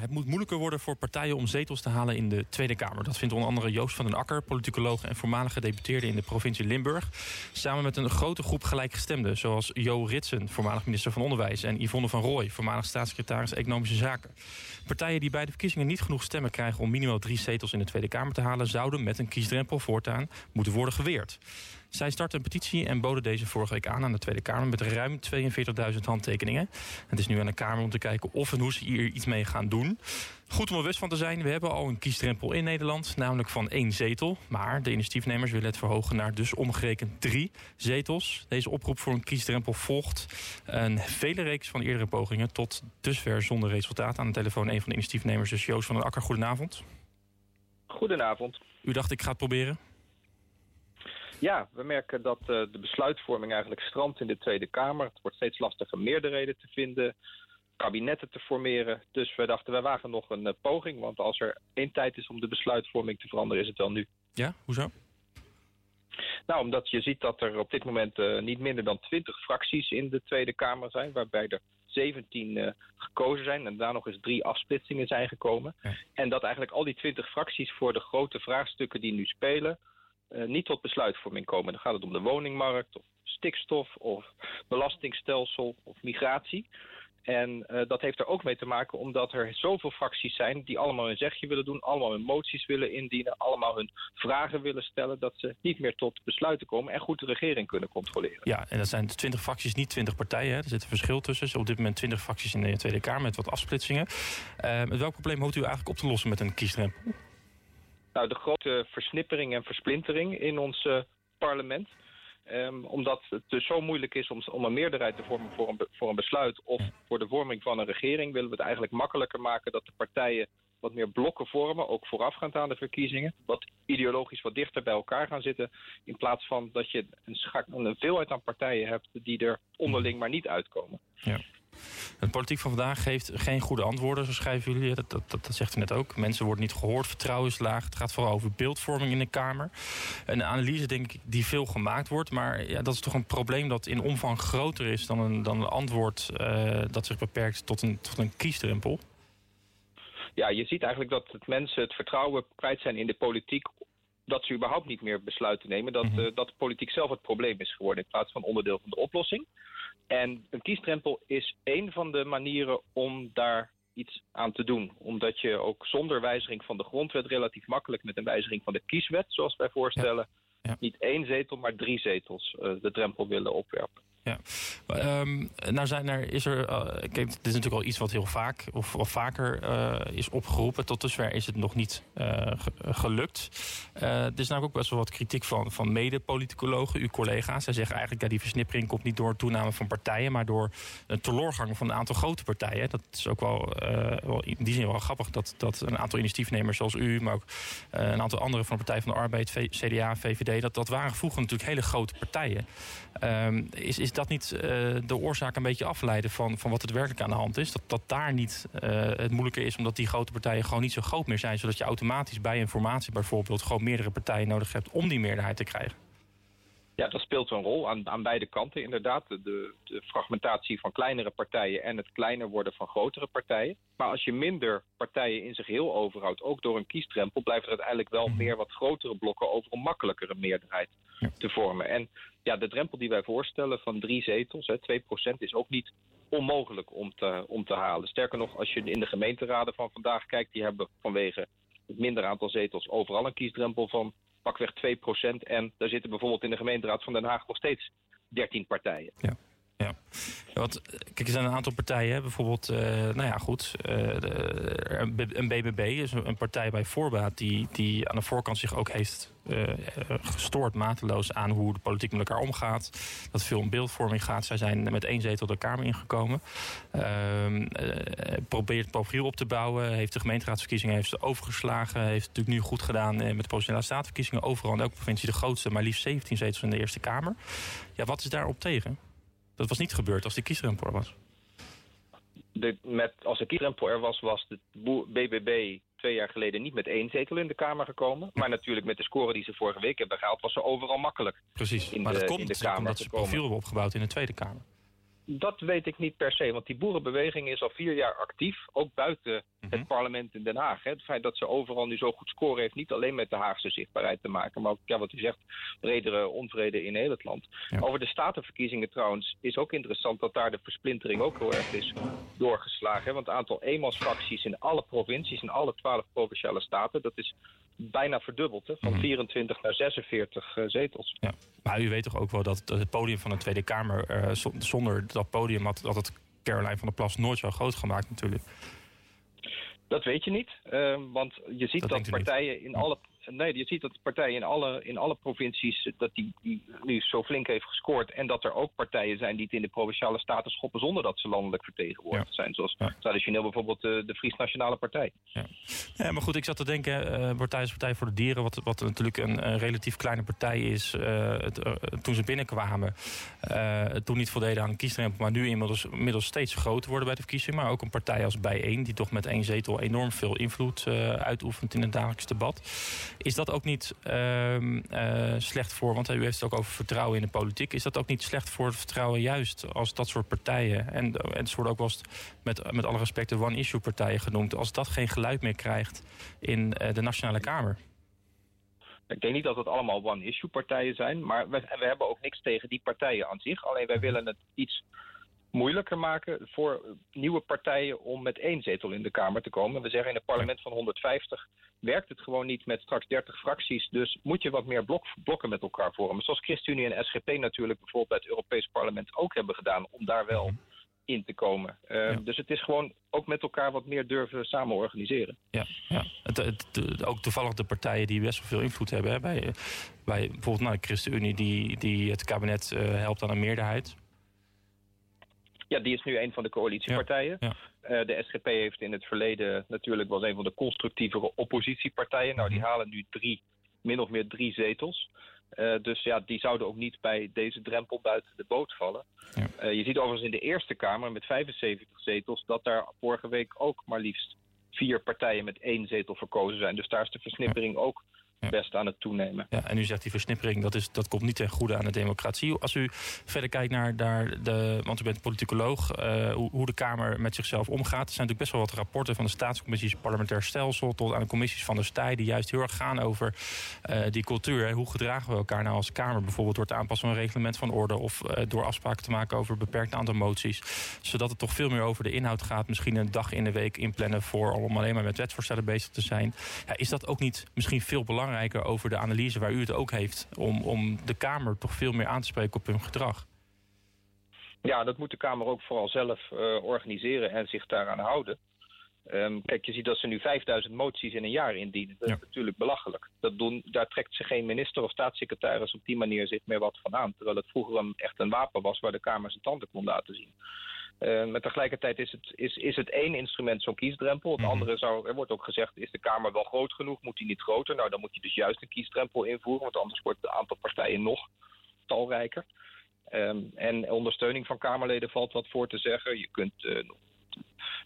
Het moet moeilijker worden voor partijen om zetels te halen in de Tweede Kamer. Dat vindt onder andere Joost van den Akker, politicoloog en voormalige gedeputeerde in de provincie Limburg. Samen met een grote groep gelijkgestemden, zoals Jo Ritsen, voormalig minister van Onderwijs, en Yvonne van Rooij, voormalig staatssecretaris Economische Zaken. Partijen die bij de verkiezingen niet genoeg stemmen krijgen om minimaal drie zetels in de Tweede Kamer te halen, zouden met een kiesdrempel voortaan moeten worden geweerd. Zij startte een petitie en boden deze vorige week aan aan de Tweede Kamer met ruim 42.000 handtekeningen. Het is nu aan de Kamer om te kijken of en hoe ze hier iets mee gaan doen. Goed om er bewust van te zijn, we hebben al een kiesdrempel in Nederland, namelijk van één zetel. Maar de initiatiefnemers willen het verhogen naar dus omgerekend drie zetels. Deze oproep voor een kiesdrempel volgt een vele reeks van eerdere pogingen tot dusver zonder resultaat. Aan de telefoon een van de initiatiefnemers, dus Joost van den Akker. Goedenavond. Goedenavond. U dacht ik ga het proberen? Ja, we merken dat uh, de besluitvorming eigenlijk strandt in de Tweede Kamer. Het wordt steeds lastiger meerderheden te vinden, kabinetten te formeren. Dus we dachten, wij wagen nog een uh, poging. Want als er één tijd is om de besluitvorming te veranderen, is het wel nu. Ja, hoezo? Nou, omdat je ziet dat er op dit moment uh, niet minder dan twintig fracties in de Tweede Kamer zijn, waarbij er 17 uh, gekozen zijn en daar nog eens drie afsplitsingen zijn gekomen. Ja. En dat eigenlijk al die 20 fracties voor de grote vraagstukken die nu spelen, niet tot besluitvorming komen. Dan gaat het om de woningmarkt of stikstof of belastingstelsel of migratie. En uh, dat heeft er ook mee te maken omdat er zoveel fracties zijn die allemaal hun zegje willen doen, allemaal hun moties willen indienen, allemaal hun vragen willen stellen, dat ze niet meer tot besluiten komen en goed de regering kunnen controleren. Ja, en dat zijn 20 fracties, niet 20 partijen. Hè? Er zit een verschil tussen. Op dit moment 20 fracties in de Tweede Kamer met wat afsplitsingen. Uh, met welk probleem hoopt u eigenlijk op te lossen met een kiesdrempel? Nou, de grote versnippering en versplintering in ons uh, parlement. Um, omdat het dus zo moeilijk is om, om een meerderheid te vormen voor een, voor een besluit... of voor de vorming van een regering... willen we het eigenlijk makkelijker maken dat de partijen wat meer blokken vormen... ook voorafgaand aan de verkiezingen. Wat ideologisch wat dichter bij elkaar gaan zitten... in plaats van dat je een veelheid aan partijen hebt... die er onderling maar niet uitkomen. Ja. De politiek van vandaag geeft geen goede antwoorden, zo schrijven jullie. Dat, dat, dat, zegt u net ook. Mensen worden niet gehoord, vertrouwen is laag. Het gaat vooral over beeldvorming in de Kamer. Een analyse, denk ik, die veel gemaakt wordt. Maar ja, dat is toch een probleem dat in omvang groter is dan een, dan een antwoord uh, dat zich beperkt tot een, tot een kiesdrempel. Ja, je ziet eigenlijk dat het mensen het vertrouwen kwijt zijn in de politiek dat ze überhaupt niet meer besluiten nemen. Dat, -hmm. uh, dat de politiek zelf het probleem is geworden in plaats van onderdeel van de oplossing. En een kiesdrempel is één van de manieren om daar iets aan te doen. Omdat je ook zonder wijziging van de grondwet relatief makkelijk met een wijziging van de kieswet, zoals wij voorstellen, ja. Ja. niet één zetel, maar drie zetels uh, de drempel willen opwerpen. Ja, um, nou zijn er, is er, uh, kijk, dit is natuurlijk al iets wat heel vaak of, of vaker uh, is opgeroepen. Tot dusver is het nog niet uh, gelukt. er is namelijk ook best wel wat kritiek van, van mede-politicologen, uw collega's. Zij zeggen eigenlijk, ja, die versnippering komt niet door toename van partijen, maar door een teloorgang van een aantal grote partijen. Dat is ook wel, in die zin wel grappig dat, dat een aantal initiatiefnemers zoals u, maar ook een aantal andere van de Partij van de Arbeid, CDA, VVD, dat, dat waren vroeger natuurlijk hele grote partijen. Um, is dat niet uh, de oorzaak een beetje afleiden van, van wat het werkelijk aan de hand is? Dat, dat daar niet uh, het moeilijker is omdat die grote partijen gewoon niet zo groot meer zijn. Zodat je automatisch bij informatie bijvoorbeeld gewoon meerdere partijen nodig hebt om die meerderheid te krijgen. Ja, dat speelt een rol aan, aan beide kanten inderdaad. De, de, fragmentatie van kleinere partijen en het kleiner worden van grotere partijen. Maar als je minder partijen in zich heel overhoudt, ook door een kiesdrempel... blijft er uiteindelijk wel meer wat grotere blokken over een makkelijkere meerderheid ja. te vormen. En ja, de drempel die wij voorstellen van drie zetels, hè, 2%, is ook niet onmogelijk om te, om te halen. Sterker nog, als je in de gemeenteraden van vandaag kijkt... die hebben vanwege het minder aantal zetels overal een kiesdrempel van pakweg 2% En daar zitten bijvoorbeeld in de gemeenteraad van Den Haag nog steeds 13 partijen. Ja. Ja, want kijk, er zijn een aantal partijen, bijvoorbeeld, uh, nou ja, goed, de, een BBB is een partij bij voorbaat die, die aan de voorkant zich ook heeft gestoord mateloos aan hoe de politiek met elkaar omgaat. Dat veel om beeldvorming gaat. Zij zijn met één zetel de Kamer ingekomen. Uh, probeert profiel op te bouwen. Heeft de gemeenteraadsverkiezingen heeft overgeslagen. Heeft natuurlijk nu goed gedaan met de provinciale statenverkiezingen. Overal in elke provincie de grootste, maar liefst 17 zetels in de Eerste Kamer. Ja, wat is daarop tegen? Dat was niet gebeurd als de kiesdrempel er was. De, met, als de kiesdrempel er was, was de BBB twee jaar geleden niet met één zetel in de Kamer gekomen. Maar natuurlijk met de score die ze vorige week hebben gehaald... was ze overal makkelijk Precies, in maar de, dat komt in de Kamer omdat ze profiel hebben opgebouwd in de Tweede Kamer. Dat weet ik niet per se, want die boerenbeweging is al vier jaar actief, ook buiten Mhm. het parlement in Den Haag. Hè. Het feit dat ze overal nu zo goed scoren heeft niet alleen met de Haagse zichtbaarheid te maken, maar ook, ja, wat u zegt, bredere onvrede in heel het land. Over de statenverkiezingen trouwens is ook interessant dat daar de versplintering ook heel erg is doorgeslagen. Hè. Want het aantal eenmansfracties in alle provincies, in alle twaalf provinciale staten, dat is bijna verdubbeld. Hè, van 24 mhm. naar 46 uh, eh, zetels. Ja. Maar u weet toch ook wel dat het podium van de Tweede Kamer... Uh, zonder dat podium had, dat het Caroline van der Plas nooit zo groot gemaakt natuurlijk. Dat weet je niet, uh, want je ziet dat, partijen in alle nee, je ziet dat partijen in alle, in alle provincies dat die, die, nu zo flink heeft gescoord. En dat er ook partijen zijn die het in de provinciale staten schoppen zonder dat ze landelijk vertegenwoordigd zijn. Zoals traditioneel bijvoorbeeld de, de Fries Nationale Partij. Ja. ja. maar goed, ik zat te denken, uh, Partij is Partij voor de Dieren, wat, wat natuurlijk een, relatief kleine partij is. Uh, toen ze binnenkwamen, toen niet voldeden aan een kiesdrempel, maar nu inmiddels, inmiddels steeds groter worden bij de verkiezing. Maar ook een partij als Bijeen, die toch met één zetel enorm veel invloed uitoefent in het dagelijks debat. Is dat ook niet ehm, eh, slecht voor, want u heeft het ook over vertrouwen in de politiek. Is dat ook niet slecht voor het vertrouwen juist als dat soort partijen... en, en het wordt ook wel met, met alle respect de one-issue partijen genoemd... als dat geen geluid meer krijgt in uh, de Nationale Kamer? Ik denk niet dat het allemaal one-issue partijen zijn, maar we, we hebben ook niks tegen die partijen aan zich. Alleen wij willen het iets moeilijker maken voor nieuwe partijen om met één zetel in de Kamer te komen. We zeggen in een parlement van 150 werkt het gewoon niet met straks 30 fracties. Dus moet je wat meer blok, blokken met elkaar vormen. Zoals ChristenUnie en SGP natuurlijk bijvoorbeeld bij het Europees Parlement ook hebben gedaan om daar wel mhm. in te komen. Uh, Dus het is gewoon ook met elkaar wat meer durven samen organiseren. Ja, ja. Het, het, ook toevallig de partijen die best wel veel invloed hebben. Hè, bij, bij bijvoorbeeld nou, de ChristenUnie die, die het kabinet uh, helpt aan een meerderheid. Ja, die is nu een van de coalitiepartijen. Ja, eh, de SGP heeft in het verleden natuurlijk was een van de constructievere oppositiepartijen. Nou, die mhm. halen nu drie, min of meer drie zetels. Uh, dus ja, die zouden ook niet bij deze drempel buiten de boot vallen. Ja. Uh, je ziet overigens in de Eerste Kamer met 75 zetels dat daar vorige week ook maar liefst vier partijen met één zetel verkozen zijn. Dus daar is de versnippering ook best aan het toenemen. Ja, en u zegt die versnippering, dat, is, dat komt niet ten goede aan de democratie. Als u verder kijkt naar, naar de, want u bent politicoloog, uh, hoe, hoe, de Kamer met zichzelf omgaat. Er zijn natuurlijk best wel wat rapporten van de staatscommissies parlementair stelsel tot aan de commissies van de Stij, die juist heel erg gaan over uh, die cultuur. Hoe gedragen we elkaar nou als Kamer? Bijvoorbeeld door het aanpassen van een reglement van orde of uh, door afspraken te maken over een beperkt aantal moties. Zodat het toch veel meer over de inhoud gaat. Misschien een dag in de week inplannen voor om alleen maar met wetsvoorstellen bezig te zijn. Ja, is dat ook niet misschien veel belangrijker? Belangrijker over de analyse waar u het ook heeft. Om, om de Kamer toch veel meer aan te spreken op hun gedrag. Ja, dat moet de Kamer ook vooral zelf uh, organiseren en zich daaraan houden. Um, kijk, je ziet dat ze nu 5000 moties in een jaar indienen. Dat is natuurlijk belachelijk. Dat doen, daar trekt ze geen minister of staatssecretaris op die manier zich meer wat van aan. Terwijl het vroeger een, echt een wapen was waar de Kamer zijn tanden kon laten zien. Uh, maar tegelijkertijd is het, is, is het één instrument zo'n kiesdrempel. Het mhm. andere zou, er wordt ook gezegd, is de Kamer wel groot genoeg? Moet die niet groter? Nou, dan moet je dus juist een kiesdrempel invoeren, want anders wordt het aantal partijen nog talrijker. Um, en ondersteuning van Kamerleden valt wat voor te zeggen. Je kunt uh,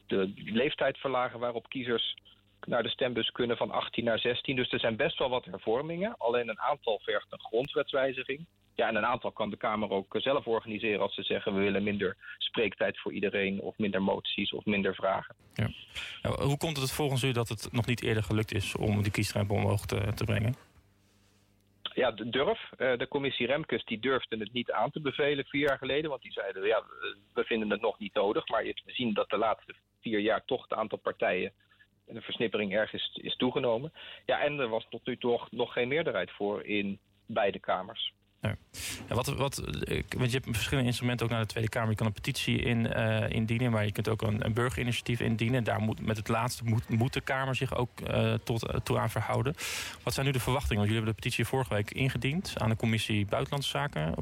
de leeftijd verlagen waarop kiezers naar de stembus kunnen van 18 naar 16. Dus er zijn best wel wat hervormingen. Alleen een aantal vergt een grondwetswijziging. Ja, en een aantal kan de Kamer ook zelf organiseren als ze zeggen we willen minder spreektijd voor iedereen of minder moties of minder vragen. Ja. Nou, hoe komt het volgens u dat het nog niet eerder gelukt is om die kiesdrempel omhoog te, te brengen? Ja, de durf. Eh, de commissie Remkes die durfde het niet aan te bevelen vier jaar geleden. Want die zeiden, ja, we vinden het nog niet nodig. Maar je ziet dat de laatste vier jaar toch het aantal partijen de versnippering ergens is, is toegenomen. Ja, en er was tot nu toe nog geen meerderheid voor in beide kamers. Ja, wat, wat, want je hebt verschillende instrumenten ook naar de Tweede Kamer. Je kan een petitie in, uh, indienen, maar je kunt ook een, een burgerinitiatief indienen. Daar moet, met het laatste moet, de Kamer zich ook uh, tot, toe aan verhouden. Wat zijn nu de verwachtingen? Want jullie hebben de petitie vorige week ingediend aan de Commissie Buitenlandse Zaken,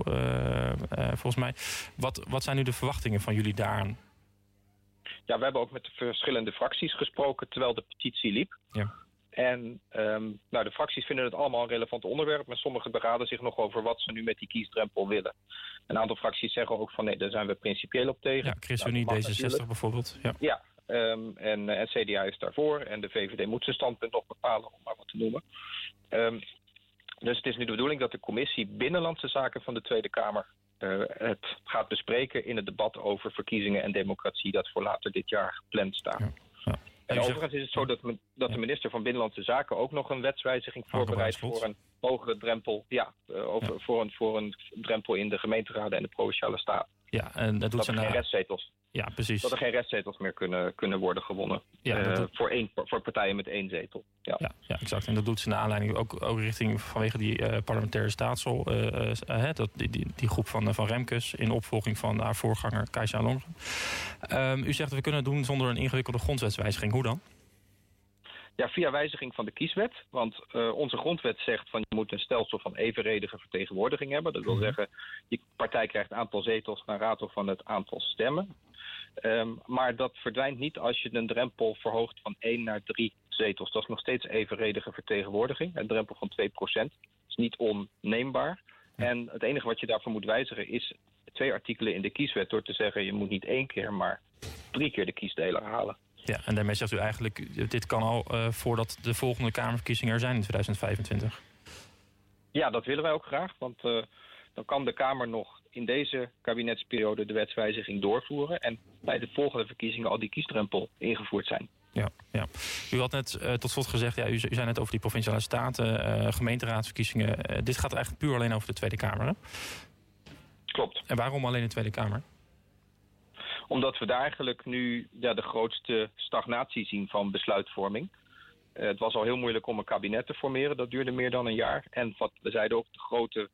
volgens mij. Wat, wat zijn nu de verwachtingen van jullie daaraan? Ja, we hebben ook met de verschillende fracties gesproken terwijl de petitie liep. Ja. En um, nou, de fracties vinden het allemaal een relevant onderwerp, maar sommigen beraden zich nog over wat ze nu met die kiesdrempel willen. Een aantal fracties zeggen ook van nee, daar zijn we principieel op tegen. Ja, ChristenUnie, nou, D66 bijvoorbeeld. Ja, ja um, en, en CDA is daarvoor en de VVD moet zijn standpunt nog bepalen, om maar wat te noemen. Um, dus het is nu de bedoeling dat de commissie Binnenlandse Zaken van de Tweede Kamer het gaat bespreken in het debat over verkiezingen en democratie dat voor later dit jaar gepland staat. Ja. En overigens is het zo dat, dat de minister van Binnenlandse Zaken ook nog een wetswijziging voorbereidt voor een hogere drempel. Ja, over, Voor, een, voor een drempel in de gemeenteraden en de provinciale staat. Ja, en dat doet dat geen restzetels. Ja, precies. Dat er geen restzetels meer kunnen, kunnen worden gewonnen. Ja, uh, voor, één, voor partijen met één zetel. Ja. Ja, ja, exact. En dat doet ze naar aanleiding ook, ook richting vanwege die uh, parlementaire staatsel. Uh, dat, die, die, die, groep van, van Remkes in opvolging van haar voorganger Kajsa Longren. Um, u zegt dat we kunnen doen zonder een ingewikkelde grondwetswijziging. Hoe dan? Ja, via wijziging van de kieswet. Want uh, onze grondwet zegt van je moet een stelsel van evenredige vertegenwoordiging hebben. Dat wil zeggen, je partij krijgt een aantal zetels naar rato van het aantal stemmen. Um, maar dat verdwijnt niet als je een drempel verhoogt van 1 naar 3 zetels. Dat is nog steeds evenredige vertegenwoordiging. Een drempel van 2% is niet onneembaar. En het enige wat je daarvoor moet wijzigen is twee artikelen in de kieswet... door te zeggen je moet niet één keer, maar drie keer de kiesdeler halen. Ja, en daarmee zegt u eigenlijk, dit kan al uh, voordat de volgende Kamerverkiezingen er zijn in 2025. Ja, dat willen wij ook graag, want uh, dan kan de Kamer nog in deze kabinetsperiode de wetswijziging doorvoeren... en bij de volgende verkiezingen al die kiesdrempel ingevoerd zijn. Ja, ja. U had net uh, tot slot gezegd, ja, u, u zei net over die provinciale staten, gemeenteraadsverkiezingen. dit gaat eigenlijk puur alleen over de Tweede Kamer, hè? Klopt. En waarom alleen de Tweede Kamer? Omdat we daar eigenlijk nu ja, de grootste stagnatie zien van besluitvorming. Het was al heel moeilijk om een kabinet te formeren. Dat duurde meer dan een jaar. En wat we zeiden ook, de grote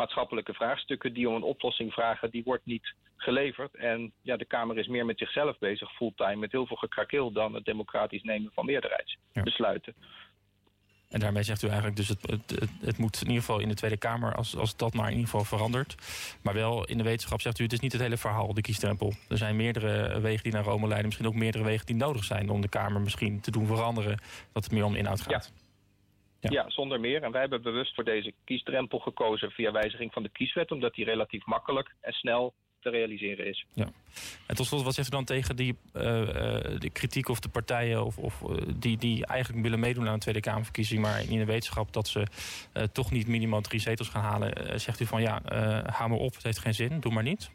maatschappelijke vraagstukken die om een oplossing vragen, die wordt niet geleverd. En ja, de Kamer is meer met zichzelf bezig, fulltime, met heel veel gekrakeel dan het democratisch nemen van meerderheidsbesluiten. Ja. En daarmee zegt u eigenlijk, dus het, het, het, moet in ieder geval in de Tweede Kamer, als, als dat maar in ieder geval verandert. Maar wel in de wetenschap zegt u, het is niet het hele verhaal, de kiesdrempel. Er zijn meerdere wegen die naar Rome leiden, misschien ook meerdere wegen die nodig zijn om de Kamer misschien te doen veranderen, dat het meer om inhoud gaat. Ja. Ja. zonder meer. En wij hebben bewust voor deze kiesdrempel gekozen via wijziging van de kieswet, omdat die relatief makkelijk en snel te realiseren is. Ja. En tot slot, wat zegt u dan tegen die uh, de kritiek of de partijen of, of uh, die, die eigenlijk willen meedoen aan een Tweede Kamerverkiezing, maar in de wetenschap dat ze uh, toch niet minimaal drie zetels gaan halen, zegt u van ja, haal maar op, het heeft geen zin, doe maar niet?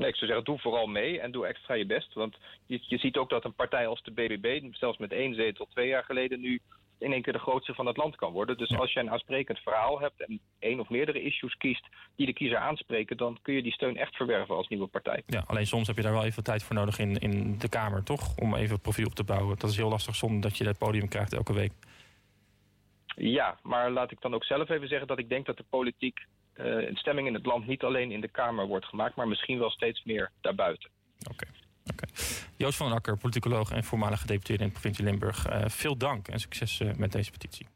Nee, ik zou zeggen, doe vooral mee en doe extra je best. Want je, je ziet ook dat een partij als de BBB, zelfs met één zetel twee jaar geleden, nu in één keer de grootste van het land kan worden. Dus als je een aansprekend verhaal hebt en één of meerdere issues kiest die de kiezer aanspreken, dan kun je die steun echt verwerven als nieuwe partij. Ja, alleen soms heb je daar wel even tijd voor nodig in, in de Kamer, toch? Om even profiel op te bouwen. Dat is heel lastig zonder dat je dat podium krijgt elke week. Ja, maar laat ik dan ook zelf even zeggen dat ik denk dat de politiek uh, een stemming in het land niet alleen in de Kamer wordt gemaakt, maar misschien wel steeds meer daarbuiten. Oké. Okay. Joost van den Akker, politicoloog en voormalig gedeputeerde in de provincie Limburg. Uh, veel dank en succes uh, met deze petitie.